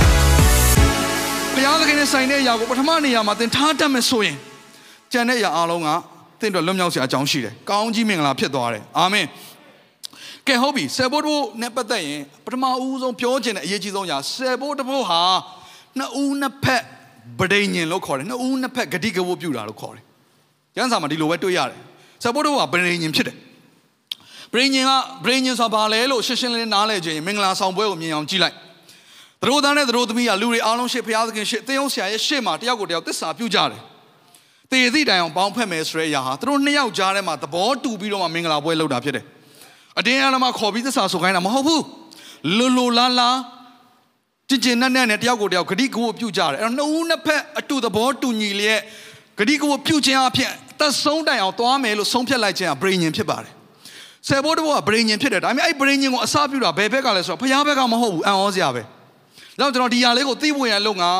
ု ရားသခင်နဲ့ဆိုင်တဲ့အရာကိုပထမနေရာမှာသင်ထားတတ်မယ်ဆိုရင်ကျန်တဲ့အရာအားလုံးကသင်တို့လွတ်မြောက်စရာအကြောင်းရှိတယ်။ကောင်းကြီးမင်္ဂလာဖြစ်သွားတယ်။အာမင်။ကဲဟုတ်ပြီဆယ်ဘိုးတို့နဲ့ပတ်သက်ရင်ပထမဦးဆုံးပြောချင်တဲ့အရေးကြီးဆုံးအရာဆယ်ဘိုးတစ်ဘိုးဟာနှစ်ဦးနှစ်ဖက်ဗဒိညင်လို့ခေါ်တယ်။နှစ်ဦးနှစ်ဖက်ဂတိကဝတ်ပြုတာလို့ခေါ်တယ်။ကျမ်းစာမှာဒီလိုပဲတွေ့ရတယ်။ဆယ်ဘိုးတို့ကဗဒိညင်ဖြစ်တယ်။ဗဒိညင်ကဗဒိညင်ဆိုတာဘာလဲလို့ရှင်းရှင်းလင်းလင်းနားလည်ခြင်းမင်္ဂလာဆောင်ပွဲကိုမြင်အောင်ကြည့်လိုက်။ သူတို့သားနဲ့သူတို့သမီးကလူတွေအားလုံးရှေ့ဘုရားသခင်ရှေ့သင်ယုံဆရာရဲ့ရှေ့မှာတယောက်ကိုတယောက်သစ္စာပြုကြတယ်။တေသည့်တိုင်အောင်ပေါင်းဖက်မယ်ဆိုတဲ့အရာဟာသူတို့နှစ်ယောက်ကြားထဲမှာသဘောတူပြီးတော့မှမင်္ဂလာပွဲလုပ်တာဖြစ်တယ်။အတင်းအဓမ္မခေါ်ပြီးသစ္စာဆိုခိုင်းတာမဟုတ်ဘူး။လူလူလာလာကြင်ကြင်နဲ့နဲ့နဲ့တယောက်ကိုတယောက်ဂတိကဝတ်ပြုကြတယ်။အဲ့တော့နှစ်ဦးနှစ်ဖက်အတူသဘောတူညီလျက်ဂတိကဝတ်ပြုခြင်းအဖြစ်သက်ဆုံးတိုင်အောင်သွားမယ်လို့ဆုံးဖြတ်လိုက်ခြင်းဟာဗြိဉ္ဉ်ဖြစ်ပါတယ်။ဆယ်ဘိုးတဘောကဗြိဉ္ဉ်ဖြစ်တယ်။ဒါပေမဲ့အဲ့ဗြိဉ္ဉ်ကိုအစပြုတာဘယ်ဘက်ကလဲဆိုတော့ဘုရားဘက်ကမဟုတ်ဘူးအံ့ဩစရာပဲ။ တော့ကျွန်တော်ဒီຢာလေးကိုသိဖို့ရန်လုံငါ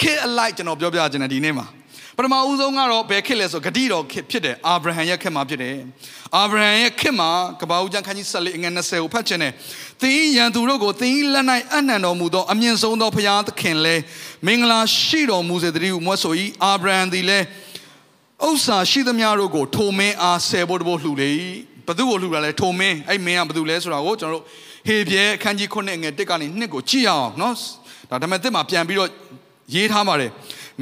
ခစ်အလိုက်ကျွန်တော်ပြောပြချင်တယ်ဒီနေ့မှာပထမဦးဆုံးကတော့ဘယ်ခစ်လဲဆိုဂတိတော်ခစ်ဖြစ်တယ်အာဗြဟံရဲ့ခစ်မှာဖြစ်တယ်အာဗြဟံရဲ့ခစ်မှာကပ္ပဦးကျမ်းခန်းကြီး14အငယ်20ကိုဖတ်ချင်တယ်သင်၏ရန်သူတို့ကိုသင်၏လက်၌အနှံတော်မူသောအမြင့်ဆုံးသောဘုရားသခင်လဲမင်္ဂလာရှိတော်မူစေတည်းဟုမွတ်ဆို၏အာဗြဟံသည်လဲဥစ္စာရှိသမျှတို့ကိုထိုမင်းအားဆယ်ဖို့တဖို့လှူလေ၏ဘသူကိုလှူတာလဲထိုမင်းအဲ့မင်းကဘသူလဲဆိုတာကိုကျွန်တော်တို့ ဟေပြဲအခန်းကြီး9ငယ်1ကနေ2ကိုကြည့်ရအောင်နော်ဒါဒါပေမဲ့တစ်မှာပြန်ပြီးတော့ရေးထားပါတယ်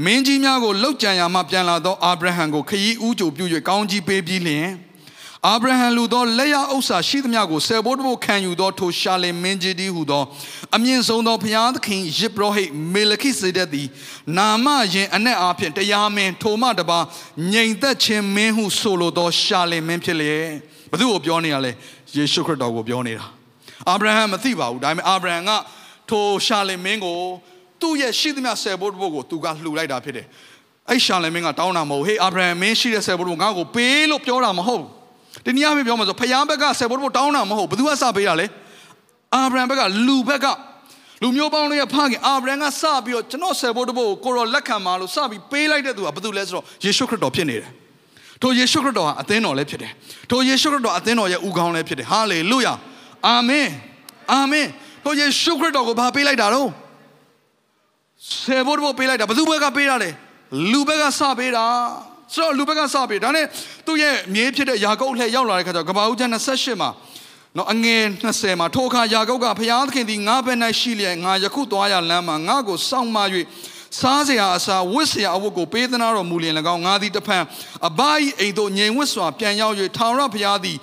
မင်းကြီးများကိုလှုပ်ကြံရမှပြန်လာသောအာဗြဟံကိုခရီးဦးကြိုပြု၍ကောင်းကြီးပေးပြီးလျင်အာဗြဟံလူသောလက်ရဥစ္စာရှိသမျှကိုဆယ်ဘိုးတစ်ဘို့ခံယူသောထိုရှာလင်မင်းကြီးသည်ဟုသောအမြင့်ဆုံးသောဘုရားသခင်ယေဘရဟိတ်မေလခိစေဒက်သည်နာမယင်အ내အားဖြင့်တရားမင်းထိုမှတပါငြိမ်သက်ခြင်းမင်းဟုဆိုလိုသောရှာလင်မင်းဖြစ်လျက်ဘသူ့ကိုပြောနေရလဲယေရှုခရစ်တော်ကိုပြောနေတာ အာဗြဟံမသိပါဘူးဒါပေမဲ့အာဗြဟံကထိုရှာလင်မင်းကိုသူ့ရဲ့ရှိသမျှဆယ်ဘိုးတစ်ဘို့ကိုသူကလှူလိုက်တာဖြစ်တယ်အဲ့ရှာလင်မင်းကတောင်းတာမဟုတ်ဟေးအာဗြဟံမင်းရှိတဲ့ဆယ်ဘိုးတစ်ဘို့ငါ့ကိုပေးလို့ပြောတာမဟုတ်ဘူးဒီနေ့အမေပြောမှာဆိုဖယားဘက်ကဆယ်ဘိုးတစ်ဘို့တောင်းတာမဟုတ်ဘသူကစပေးတာလဲအာဗြဟံဘက်ကလူဘက်ကလူမျိုးပေါင်းတွေဖခင်အာဗြဟံကစပြီးတော့ကျွန်တော်ဆယ်ဘိုးတစ်ဘို့ကိုကိုရောလက်ခံပါလို့စပြီးပေးလိုက်တဲ့သူကဘသူလဲဆိုတော့ယေရှုခရစ်တော်ဖြစ်နေတယ်ထိုယေရှုခရစ်တော်ဟာအသင်းတော်လည်းဖြစ်တယ်ထိုယေရှုခရစ်တော်အသင်းတော်ရဲ့ဥကောင်းလည်းဖြစ်တယ်ဟာလေလုယာ အာမင်အာမင်ထိုယေရှုခရစ်တော်ကိုဘာပေးလိုက်တာတော့ဆယ်ဘိုးတစ်ဘို့ပေးလိုက်တာဘသူဘက်ကပေးတာလဲလူဘက်ကစပေးတာဆိုတော့လူဘက်ကစပေးဒါနဲ့သူ့ရဲ့မြေးဖြစ်တဲ့ယာကုပ်လှည့်ရောက်လာတဲ့ခါကျတော့ကဘာဦးကျမ်း28မှာနော်အငယ်20မှာထိုအခါယာကုပ်ကဘုရားသခင်သည်ငါဘက်၌ရှိလျက်ငါယခုသွားရလမ်းမှာငါကိုစောင့်မ၍ စားစရာအစာဝတ်စရာအဝတ်ကိုပေးသနာတော်မူလျင်၎င်းငါသည်တဖန်အဘဤအိမ်သို့ငြိမ်ဝတ်စွာပြန်ရောက်၍ထာဝရဘုရားသည်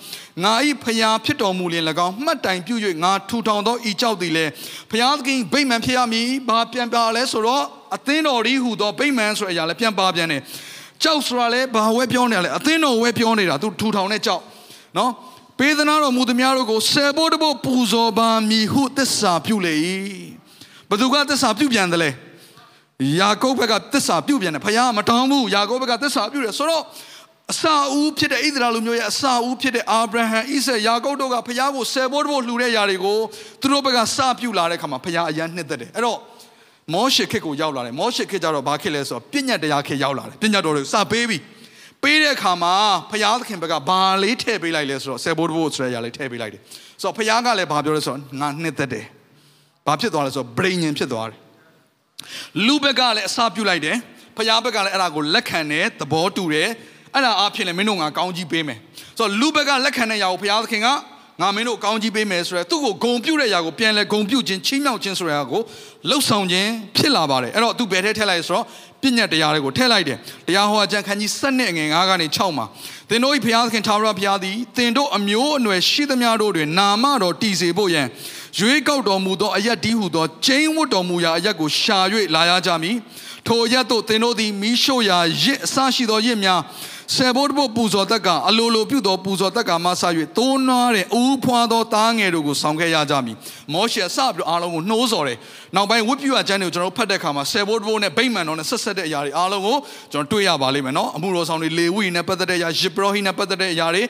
ငါဤဖျားဖြစ်တော်မူလျင်၎င်းမှတ်တိုင်ပြု၍ငါထူထောင်သောဤကြောက်သည်လည်းဘုရားသခင်ဗိမ္မာန်ဖြစ်ရမည်ဘာပြန်ပါလဲဆိုတော့အသင်းတော်ဤဟူသောဗိမ္မာန်ဆိုတဲ့အရာလည်းပြန်ပါပြန်တယ်ကြောက်ဆိုတာလည်းဘာဝဲပြောနေရလဲအသင်းတော်ဝဲပြောနေတာသူထူထောင်တဲ့ကြောက်နော်ပေးသနာတော်မူသမျှတို့ကိုဆယ်ဖို့တဖို့ပူဇော်ပါမည်ဟုသစ္စာပြုလေ၏ဘသူကသစ္စာပြုပြန်တယ်လဲ ယာကုပ်ဘက်ကသစ္စာပြုတ်ပြန်တယ်ဖခင်မတောင်းဘူးယာကုပ်ဘက်ကသစ္စာပြုတ်တယ်ဆိုတော့အစာဦးဖြစ်တဲ့ဣသရေလလူမျိုးရဲ့အစာဦးဖြစ်တဲ့အာဗြဟံဣဆက်ယာကုပ်တို့ကဖခင်ကိုဆယ်ဘိုးတဘို့လှူတဲ့ຢာတွေကိုသူတို့ဘက်ကစပြုတ်လာတဲ့ခါမှာဖခင်အရန်နှစ်သက်တယ်အဲ့တော့မောရှေခေတ်ကိုရောက်လာတယ်မောရှေခေတ်ကျတော့ဘာခေတ်လဲဆိုတော့ပြည့်ညတ်တရားခေတ်ရောက်လာတယ်ပြည့်ညတ်တော်တွေစပေးပြီပေးတဲ့အခါမှာဖခင်သခင်ဘက်ကဘာလေးထည့်ပေးလိုက်လဲဆိုတော့ဆယ်ဘိုးတဘို့ဆိုတဲ့ຢာလေးထည့်ပေးလိုက်တယ်ဆိုတော့ဖခင်ကလည်းဘာပြောလဲဆိုတော့ငါနှစ်သက်တယ်ဘာဖြစ်သွားလဲဆိုတော့ဗြိဉ္ဉ်ဖြစ်သွားတယ် လူဘက်ကလည်းအစာပြုတ်လိုက်တယ်ဖျားဘက်ကလည်းအဲ့ဒါကိုလက်ခံတယ်သဘောတူတယ်အဲ့ဒါအားဖြင့်လည်းမင်းတို့ငါကောင်းကြီးပေးမယ်ဆိုတော့လူဘက်ကလက်ခံတဲ့ຢာကိုဖျားသခင်ကငါမင်းတို့ကောင်းကြီးပေးမယ်ဆိုရယ်သူ့ကိုဂုံပြုတ်တဲ့ຢာကိုပြန်လဲဂုံပြုတ်ခြင်းချင်းမြောက်ခြင်းဆိုရယ်ကိုလှုပ်ဆောင်ခြင်းဖြစ်လာပါတယ်အဲ့တော့သူဘယ်ထဲထည့်လိုက်ဆိုတော့ ပြည့်ညတ်တရားတွေကိုထည့်လိုက်တယ်တရားဟောအကျမ်းခန်းကြီး7နဲ့ငွေ9ကနေ6မှာသင်တို့၏ဘုရားသခင်ထာဝရဘုရားသည်သင်တို့အမျိုးအနွယ်ရှိသမျှတို့တွင်နာမတော်တည်စေဖို့ယံရွေးကောက်တော်မူသောအရက်ဒီဟုသောကျင်းဝတ်တော်မူရာအရက်ကိုရှာ၍လာရကြမည်ထိုအရက်တို့သင်တို့သည်မိရှို့ရာရစ်အစရှိသောရစ်များဆယ်ဘိုးတဘို့ပူဇော်သက်ကအလိုလိုပြုသောပူဇော်သက်ကမှဆ၍တိုးနွားတဲ့အူးဖွာသောသားငယ်တို့ကိုဆောင်ခဲ့ရကြမည်မောရှေစပြီးတော့အားလုံးကိုနှိုးဆော်တယ်နောက်ပိုင်းဝတ်ပြုအကျမ်းတွေကိုကျွန်တော်တို့ဖတ်တဲ့အခါမှာဆယ်ဘိုးတဘို့နဲ့ဗိမာန်တော်နဲ့ဆက်ဆက်တဲ့အရာတွေအားလုံးကိုကျွန်တော်တွေ့ရပါလိမ့်မယ်နော်အမှုတော်ဆောင်တွေလေဝိနဲ့ပတ်သက်တဲ့အရာယစ်ဘရောဟိနဲ့ပတ်သက်တဲ့အရာတွေ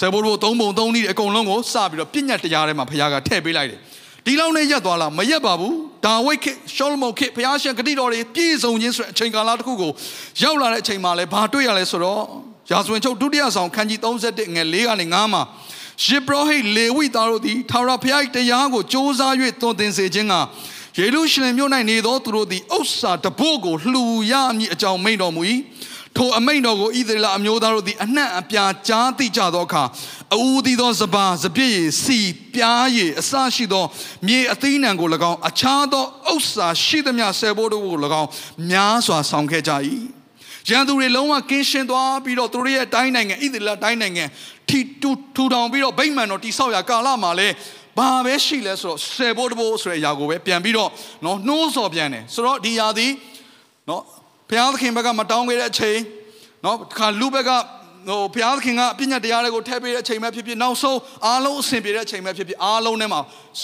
ဆယ်ဘိုးတဘို့သုံးပုံသုံးနည်းအကုန်လုံးကိုစပြီးတော့ပြည့်ညတ်တရားထဲမှာဘုရားကထည့်ပေးလိုက်တယ်ဒီလောက်နဲ့ရက်သွားလားမရက်ပါဘူးဒါဝိတ်ခေရှောလမုန်ခေဘုရားရှင်ဂတိတော်တွေပြည့်စုံခြင်းဆိုတဲ့အချိန်ကာလတစ်ခုကိုရောက်လာတဲ့အချိန်မှာလဲဘာတွေ့ရလဲဆိုတော့ရာဇဝင်ချုပ်ဒုတိယဆောင်ခန်းကြီး31ငယ်4ကနေ9မှာယေဘရဟိလေဝိသားတို့သည်ထာဝရဘုရား၏တရားကိုစ조사၍သွန်သင်စေခြင်းက ယေရုရှလင်မြို့၌နေသောသူတို့သည်ဥစ္စာတဘို့ကိုလှူရမည်အကြောင်းမိန့်တော်မူ၏ထိုအမိန့်တော်ကိုဣသရေလအမျိုးသားတို့သည်အနှံ့အပြားကြားသိကြသောအခါအူသည်သောစပါစပြည့်ရည်စီပြားရည်အစရှိသောမြေအသီးနှံကို၎င်းအခြားသောဥစ္စာရှိသမျှဆယ်ဘိုးတို့ကို၎င်းများစွာဆောင်ခဲ့ကြ၏ရန်သူတွေလုံးဝကင်းရှင်းသွားပြီးတော့သူတို့ရဲ့တိုင်းနိုင်ငံဣသရေလတိုင်းနိုင်ငံထီတူထူထောင်ပြီးတော့ဗိမာန်တော်တိဆောက်ရာကာလမှာလဲ ဘာပဲရှိလဲဆိုတော့ဆယ်ဘိုးတဘိုးဆိုတဲ့အရာကိုပဲပြန်ပြီးတော့နော်နှိုးဆော်ပြန်တယ်ဆိုတော့ဒီယာသည်နော်ဘုရားသခင်ဘက်ကမတောင်းခဲ့တဲ့အချိန်နော်ခါလူဘက်ကဟိုဘုရားသခင်ကပြညတ်တရားတွေကိုထည့်ပေးတဲ့အချိန်ပဲဖြစ်ဖြစ်နောက်ဆုံးအားလုံးအဆင်ပြေတဲ့အချိန်ပဲဖြစ်ဖြစ်အားလုံးထဲမှာ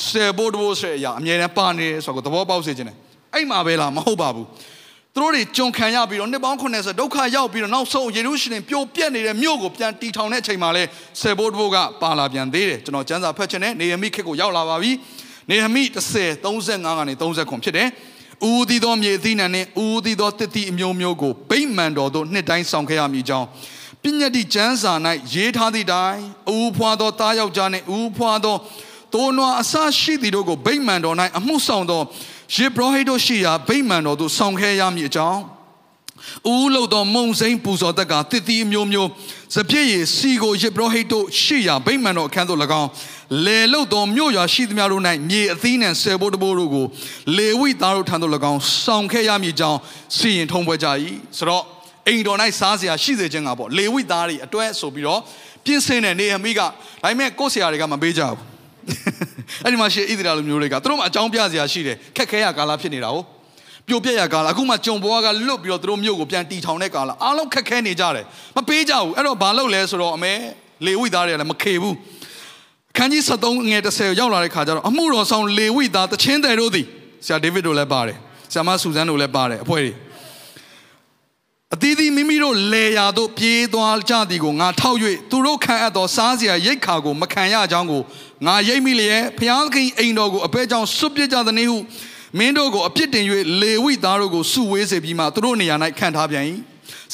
ဆယ်ဘိုးတဘိုးဆိုတဲ့အရာအမြဲတမ်းပါနေတယ်ဆိုတော့သဘောပေါက်စေခြင်းတယ်အဲ့မှာပဲလားမဟုတ်ပါဘူး သူတို့တွေကြုံခံရပြီးတော့နှစ်ပေါင်း90ဒုက္ခရောက်ပြီးတော့နောက်ဆုံးယေရုရှလင်ပြိုပြက်နေတဲ့မြို့ကိုပြန်တီထောင်တဲ့အချိန်မှာလဲဆယ်ဘိုးတဘိုးကပါလာပြန်သေးတယ်ကျွန်တော်ကျမ်းစာဖတ်ခြင်းနဲ့နေဟမိခေတ်ကိုရောက်လာပါပြီနေဟမိ30 35ကနေ30ခွန်ဖြစ်တယ်ဦးသီးသောမြေအသီးနှံနှင့်ဦးသီးသောတစ်တိအမျိုးမျိုးကိုဗိမာန်တော်သို့နှစ်တိုင်းဆောင်ခဲ့ရမည်ကြောင်းပညတ်တိကျမ်းစာ၌ရေးထားသည့်တိုင်ဦးဖွာသောတားယောက်ျားနှင့်ဦးဖွာသောတိုးနွားအစရှိသည်တို့ကိုဗိမာန်တော်၌အမှုဆောင်သော ယေဘရဟိတို့ရှိရာဗိမာန်တော်သို့ဆောင်ခဲ့ရမည်အကြောင်းဦးလို့သောမုံစိမ့်ပူဇော်တက်ကတစ်တီအမျိုးမျိုးစပြည့်ရည်စီကိုယေဘရဟိတို့ရှိရာဗိမာန်တော်အခန်းသို့၎င်းလေလို့သောမြို့ရွာရှိသမျှတို့၌မြေအသီးနှံဆယ်ဘိုးတဘိုးတို့ကိုလေဝိသားတို့ထံသို့၎င်းဆောင်ခဲ့ရမည်အကြောင်းစီရင်ထုံးပွဲကြ၏ဆိုတော့အိမ်တော်၌စားစရာရှိစေခြင်းကပေါ့လေဝိသားတွေအတွဲဆိုပြီးတော့ပြင်းစင်တဲ့နေဟမိကဒါပေမဲ့ကိုယ်ဆရာတွေကမပေးကြဘူး အဲ့ဒီမှာရှိဣသရေလလူမျိုးတွေကသူတို့မှအကြောင်းပြစရာရှိတယ်ခက်ခဲရကာလဖြစ်နေတာဟုတ်ပြိုပြက်ရကာလအခုမှကြုံဘွားကလွတ်ပြီးတော့သူတို့မြို့ကိုပြန်တီထောင်တဲ့ကာလအားလုံးခက်ခဲနေကြတယ်မပေးကြဘူးအဲ့တော့ဘာလုပ်လဲဆိုတော့အမဲလေဝိသားတွေကလည်းမခေဘူးခန်းကြီး73ငယ်30ရောက်လာတဲ့ခါကျတော့အမှုတော်ဆောင်လေဝိသားတချင်းတယ်တို့သည်ဆရာဒေးဗစ်တို့လည်းပါတယ်ဆရာမဆူဇန်တို့လည်းပါတယ်အဖွဲ့တွေအသီးသီးမိမိတို့လေယာတို့ပြေးသွားကြသည်ကိုငါထောက်၍သူတို့ခံအပ်သောစားစရာရိတ်ခါကိုမခံရကြောင်းကို ငါရိပ်မိလျက်ဖျားသခင်အိမ်တော်ကိုအပဲကြောင့်စွတ်ပြစ်ကြသည်နည်းဟုမင်းတို့ကိုအပြစ်တင်၍လေဝိသားတို့ကိုစုဝေးစေပြီးမှသူတို့နေရာ၌ခံထားပြန်၏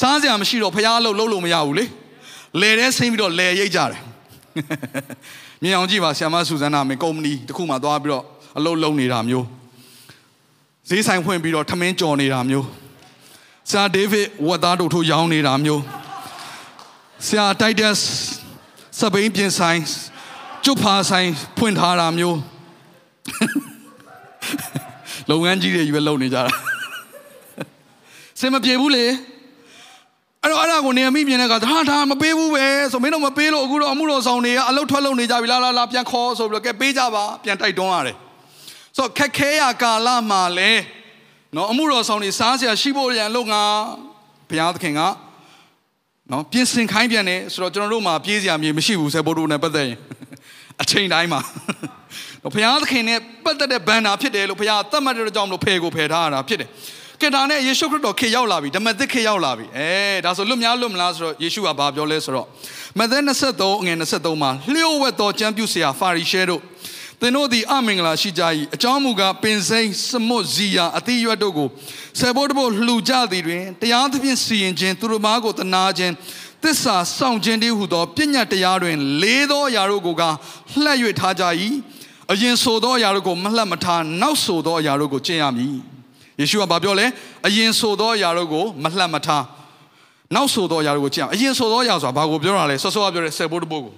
စားစရာမရှိတော့ဖျားလို့လုံးလို့မရဘူးလေလေထဲဆင်းပြီးတော့လေရိတ်ကြတယ်မြင်အောင်ကြည့်ပါဆ iam မဆူဇန်နာမင်းကုမ္ပဏီတစ်ခုမှသွားပြီးတော့အလုပ်လုပ်နေတာမျိုးဈေးဆိုင်ဖွင့်ပြီးတော့ထမင်းကြော်နေတာမျိုးဆရာဒေးဗစ်ဝတ်သားတို့ထိုးရောင်းနေတာမျိုးဆရာတိုက်တက်စပိန်ပြင်ဆိုင် ကျုပ်ဖာဆိုင်ဖွင့်ထားတာမျိုးလုပ်ငန်းကြီးတွေကြီးပဲလုပ်နေကြတာစင်မပြေဘူးလေအဲ့တော့အဲ့ဒါကိုနေမိမြင်တဲ့ကဟာဒါမပေးဘူးပဲဆိုမင်းတို့မပေးလို့အခုတော့အမှုတော်ဆောင်တွေကအလုတ်ထွက်လုပ်နေကြပြီလာလာလာပြန်ခေါ်ဆိုပြီးတော့ကဲပေးကြပါပြန်တိုက်တွန်းရတယ်ဆိုတော့ခက်ခဲရကာလမှာလဲနော်အမှုတော်ဆောင်တွေစားစရာရှိဖို့ရန်လို့ငါဘုရားသခင်ကနော်ပြင်ဆင်ခိုင်းပြန်တယ်ဆိုတော့ကျွန်တော်တို့မှာပြေးစရာမြေမရှိဘူးဆေဘိုးတို့နဲ့ပတ်သက်ရင် အချိန်တိုင်းမှာဘုရားသခင်နဲ့ပတ်သက်တဲ့ဘန္နာဖြစ်တယ်လို့ဘုရားသတ်မှတ်တဲ့ကြောင့်မလို့ဖယ်ကိုဖယ်ထားရတာဖြစ်တယ်ကဲဒါနဲ့ယေရှုခရစ်တော်ခေရောက်လာပြီဓမ္မသစ်ခေရောက်လာပြီအဲဒါဆိုလွတ်များလွတ်မလားဆိုတော့ယေရှုကဘာပြောလဲဆိုတော့မဿဲ23အငယ်23မှာလျှို့ဝှက်သောကြံပြုဆရာဖာရိရှဲတို့သင်တို့သည်အမင်္ဂလာရှိကြ၏အကြောင်းမူကားပင်စိမ်းစမွတ်ဇီယာအတိရွတ်တို့ကိုဆယ်ဘိုးတဘို့လှူကြသည်တွင်တရားသဖြင့်စီရင်ခြင်းသူတို့မားကိုတနာခြင်း သစ္စာဆောင်ခြင်းတည်းဟုသောပညာတရားတွင် လေးသောအရာတို့ကိုကလှက်၍ထားကြ၏အရင်ဆိုသောအရာတို့ကိုမလှက်မထားနောက်ဆိုသောအရာတို့ကိုကျင့်ရမည်ယေရှုကဘာပြောလဲအရင်ဆိုသောအရာတို့ကိုမလှက်မထားနောက်ဆိုသောအရာတို့ကိုကျင့်ရအရင်ဆိုသောအရာဆိုတာဘာကိုပြောတာလဲဆောစောကပြောတဲ့ဆယ်ဘိုးတဘို့ကို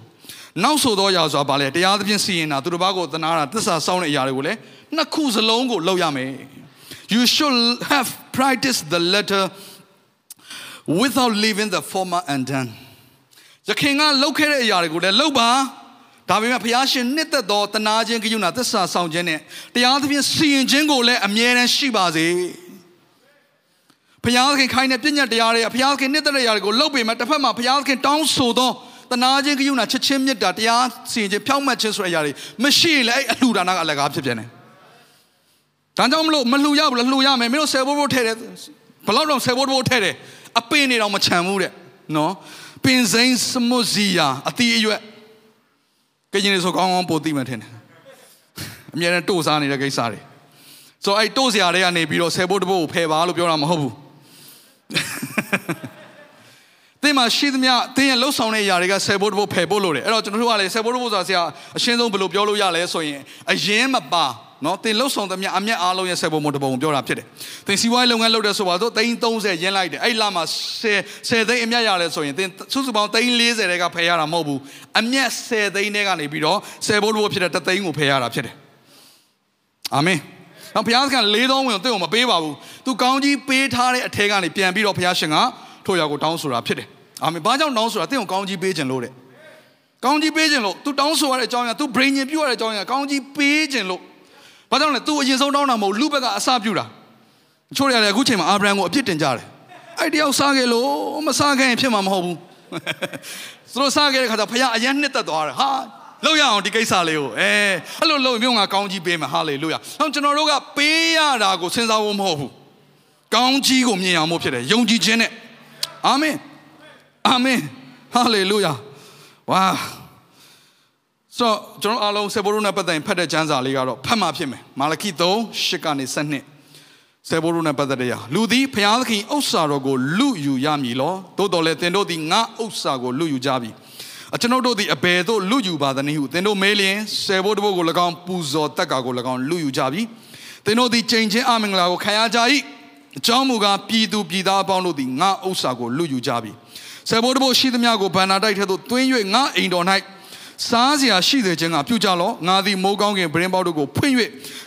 နောက်ဆိုသောအရာဆိုတာဘာလဲတရားသဖြင့်စီရင်တာသူတို့ဘာကိုသနာတာသစ္စာစောင့်တဲ့အရာတွေကိုလည်းနှစ်ခုစလုံးကိုလုပ်ရမယ် you should have practiced the letter without leaving the former undone ယခင်ကလုပ်ခဲ့တဲ့အရာတွေကိုလည်းလုပ်ပါဒါပေမဲ့ဘုရားရှင်နှစ်သက်သောတနာခြင်းကရုဏာသစ္စာဆောင်ခြင်းနဲ့တရားသဖြင့်စီရင်ခြင်းကိုလည်းအမြဲတမ်းရှိပါစေဘုရားသခင်ခိုင်းတဲ့ပြည့်ညတ်တရားတွေကဘုရားသခင်နှစ်သက်တဲ့ຢာတွေကိုလုပ်ပေမဲ့တစ်ဖက်မှာဘုရားသခင်တောင်းဆိုသောတနာခြင်းကရုဏာချစ်ချင်းမေတ္တာတရားစီရင်ခြင်းဖြောင့်မတ်ခြင်းဆိုတဲ့အရာတွေမရှိလေအဲ့အလှူဒါနကအလကားဖြစ်ပြန်တယ်။ဒါကြောင့်မလို့မလှူရဘူးလားလှူရမယ်မင်းတို့ဆယ်ဘိုးဘိုးထဲတယ်ဘလောက်တော့ဆယ်ဘိုးဘိုးထဲတယ် အပင်နေတော့မချမ်းဘူးတဲ့နော်ပင်စိမ်းစမုစီယာအတီးအရွက်ကရင်တွေဆိုကောင်းကောင်းပို့သိမှထင်တယ်အမြဲတမ်းတို့စားနေတဲ့ကိစ္စတွေဆိုအဲ့တို့စရာတွေကနေပြီးတော့ဆယ်ဘိုးတဘိုးကိုဖယ်ပါလို့ပြောတာမဟုတ်ဘူးသင်မှာရှိသမျှသင်ရဲ့လှုပ်ဆောင်တဲ့အရာတွေကဆယ်ဘိုးတဘိုးဖယ်ဖို့လို့တယ်အဲ့တော့ကျွန်တော်တို့ကလည်းဆယ်ဘိုးတဘိုးဆိုတာဆရာအရှင်းဆုံးဘယ်လိုပြောလို့ရလဲဆိုရင်အရင်မပါ နော်သင်လှုပ်ဆောင်သမျှအမျက်အားလုံးရဲ့ဆယ်ဘိုးမတဘုံပြောတာဖြစ်တယ်သင်စီးပွားရေးလုပ်ငန်းလုပ်တဲ့ဆိုပါတော့330ရင်းလိုက်တယ်အဲ့လမှာ10 10သိန်းအမျက်ရတယ်ဆိုရင်သင်စုစုပေါင်း340တဲကဖယ်ရတာမဟုတ်ဘူးအမျက်10သိန်းတဲကနေပြီးတော့ဆယ်ဘိုးတဘိုးဖြစ်တဲ့3သိန်းကိုဖယ်ရတာဖြစ်တယ်အာမင်နော်ဘုရားသခင်လေးသောဝင်ကိုတင့်ကိုမပေးပါဘူးသူကောင်းကြီးပေးထားတဲ့အထက်ကနေပြန်ပြီးတော့ဘုရားရှင်ကထို့ရောက်ကိုတောင်းဆိုတာဖြစ်တယ်အာမင်ဘာကြောင့်တောင်းဆိုတာတင့်ကိုကောင်းကြီးပေးခြင်းလို့တဲ့ကောင်းကြီးပေးခြင်းလို့ तू တောင်းဆိုရတဲ့အကြောင်းအရာ तू brain ညင်ပြုရတဲ့အကြောင်းအရာကောင်းကြီးပေးခြင်းလို့ ဘာကြောင့်လဲ तू အရင်ဆုံးတောင်းတာမဟုတ်လူဘက်ကအစပြုတာချို့ရတယ်အခုချိန်မှာအာဗြဟံကိုအပြစ်တင်ကြတယ်အဲ့တယောက်စားခဲ့လို့မစားခဲ့ရင်ဖြစ်မှာမဟုတ်ဘူးသူတို့စားခဲ့တဲ့ခါကျဘုရားအရင်နှစ်သက်သွားတယ်ဟာလောက်ရအောင်ဒီကိစ္စလေးကိုအဲအဲ့လိုလုပ်မျိုးငါကောင်းကြီးပေးမယ်ဟာလေလုယာ။ဟောကျွန်တော်တို့ကပေးရတာကိုစဉ်းစားဖို့မဟုတ်ဘူး။ကောင်းကြီးကိုမြင်အောင်မို့ဖြစ်တယ်။ယုံကြည်ခြင်းနဲ့အာမင်။အာမင်။ဟာလေလုယာ။ဝါ ဆိုကျွန်တော်အားလုံးဆေဘောရုနဲ့ပတ်သက်ရင်ဖတ်တဲ့ကျမ်းစာလေးကတော့ဖတ်မှဖြစ်မယ်။မာလခိ3 8ကနေ7ဆေဘောရုနဲ့ပတ်သက်တဲ့ရာလူသည်ဘုရားသခင်ဥစ္စာတော်ကိုလူယူရမည်လော။သို့တော်လည်းသင်တို့သည်ငါဥစ္စာကိုလူယူကြပြီ။အကျွန်ုပ်တို့သည်အဘယ်သို့လူယူပါသနည်းဟုသင်တို့မေးလျင်ဆယ်ဘိုးတဘိုးကို၎င်းပူဇော်တက်ကာကို၎င်းလူယူကြပြီသင်တို့သည်ချိန်ချင်းအမင်္ဂလာကိုခံရကြ၏အကြောင်းမူကားပြည်သူပြည်သားအပေါင်းတို့သည်ငါဥစ္စာကိုလူယူကြပြီဆယ်ဘိုးတဘိုးရှိသမျှကိုဗန္နာတိုက်ထဲသို့တွင်း၍ငါအိမ်တော်၌ စားစရာရှိစေခြင်းကပြုကြလောငါသည်မိုးကောင်းကင်ပရင်ပေါက်တို့ကိုဖွင့်၍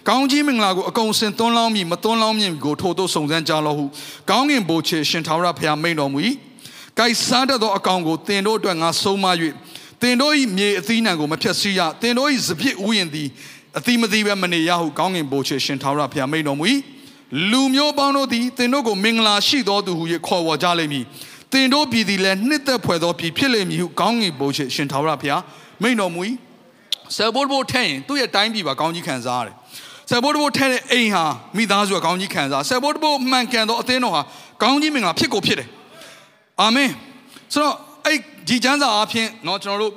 ကောင်းကြီးမင်္ဂလာကိုအကုန်စင်သွန်းလောင်းမည်မသွန်းလောင်းမည်ကိုထို့သို့စုံစမ်းကြလောဟုကောင်းကင်ဘိုးချေရှင်ထာဝရဘုရားမိန်တော်မူ၏ကိုက်စားတတ်သောအကောင်ကိုတင်တို့အတွက်ငါဆုံးမ၍တင်တို့၏မြေအသီးနှံကိုမဖြတ်စီရတင်တို့၏စပြစ်ဥယျင်သည်အသီးမသီးပဲမနေရဟုကောင်းငင်ဘိုးချေရှင်ထာဝရဘုရားမိန်တော်မူ၏လူမျိုးပေါင်းတို့သည်တင်တို့ကိုမင်္ဂလာရှိသောသူဟု၍ခေါ်ဝေါ်ကြလိမ့်မည်တင်တို့ပြည်သည်လည်းနှစ်သက်ဖွယ်သောပြည်ဖြစ်လိမ့်မည်ဟုကောင်းငင်ဘိုးချေရှင်ထာဝရဘုရား မိန်တော်မူ၏ဆယ်ဘိုးဘိုးထဲရင်သူ့ရဲ့တိုင်းပြည်ပါကောင်းကြီးခံစားရတယ်ဆယ်ဘိုးဘိုးထဲတဲ့အိမ်ဟာမိသားစုကကောင်းကြီးခံစားဆယ်ဘိုးဘိုးမှန်ကန်သောအသင်းတော်ဟာကောင်းကြီးမင်္ဂလာဖြစ်ကိုဖြစ်တယ်အာမင်ဆိုတော့အဲ့ဒီကျမ်းစာအဖြစ်เนาะကျွန်တော်တို့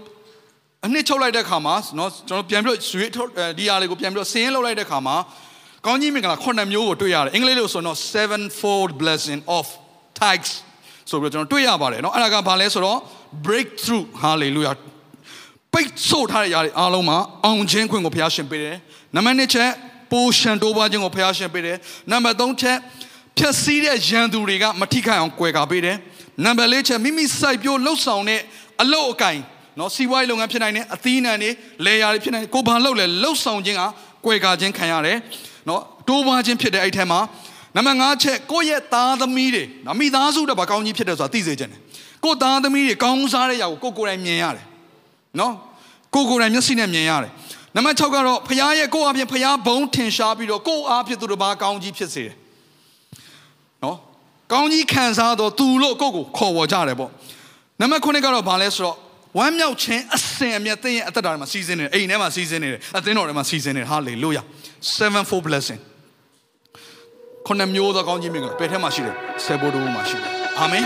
အနှစ်ချုပ်လိုက်တဲ့ခါမှာเนาะကျွန်တော်ပြန်ပြီးတော့ရွေးဒီဟာလေးကိုပြန်ပြီးတော့ဆင်းရဲလုပ်လိုက်တဲ့ခါမှာကောင်းကြီးမင်္ဂလာခုနှစ်မျိုးကိုတွေ့ရတယ်အင်္ဂလိပ်လိုဆိုတော့ sevenfold blessing of tithes ဆိုပြီးတော့ကျွန်တော်တွေ့ရပါတယ်เนาะအဲ့ဒါကဘာလဲဆိုတော့ breakthrough hallelujah ပိတ်ဆို့ထားတဲ့ຢာတွေအားလုံးမှာအောင်ခြင်းခွင့်ကိုဘုရားရှင်ပေးတယ်နံပါတ်1ချက်ပိုးရှန်တိုးပွားခြင်းကိုဘုရားရှင်ပေးတယ်နံပါတ်3ချက်ဖြည့်ဆည်းတဲ့ရန်သူတွေကမထိခိုက်အောင်ကွယ်ကာပေးတယ်နံပါတ်၄ချက်မိမိစိုက်ပျိုးလှုပ်ဆောင်တဲ့အလုပ်အကင်နော်စီးပွားရေးလုပ်ငန်းဖြစ်နိုင်တယ်အသီးနှံတွေလေယာတွေဖြစ်နိုင်တယ်ကိုဘာလုပ်လဲလှုပ်ဆောင်ခြင်းကကွယ်ကာခြင်းခံရတယ်နော်တိုးပွားခြင်းဖြစ်တဲ့အဲ့ထဲမှာနံပါတ်5ချက်ကိုယ့်ရဲ့သားသမီးတွေနော်မိသားစုတော့ဗကောင်းကြီးဖြစ်တယ်ဆိုတာသိစေခြင်းတယ်ကိုယ့်သားသမီးတွေကောင်းစားတဲ့ຢာကိုကိုကိုယ်တိုင်မြင်ရတယ် နော်ကိုကိုယ်တိုင်မျက်စိနဲ့မြင်ရတယ်နံပါတ်6ကတော့ဖခင်ရဲ့ကိုယ့်အပြင်ဖခင်ဘုံထင်ရှားပြီးတော့ကိုယ့်အားဖြင့်သူတို့ဘာကောင်းကြီးဖြစ်စေတယ်နော်ကောင်းကြီးခံစားတော့သူလို့ကိုယ့်ကိုခေါ်ဝေါ်ကြတယ်ပေါ့နံပါတ်9ကတော့ဘာလဲဆိုတော့ဝမ်းမြောက်ခြင်းအစဉ်အမြဲသင်ရဲ့အသက်တာထဲမှာစီးစင်းနေတယ်အိမ်ထဲမှာစီးစင်းနေတယ်အသင်းတော်ထဲမှာစီးစင်းနေတယ်ဟာလေလုယာ sevenfold blessing ခုနှစ်မျိုးသောကောင်းကြီးမင်္ဂလာဘယ်ထဲမှာရှိတယ်ဆယ်ဘိုးတို့မှာရှိတယ်အာမင်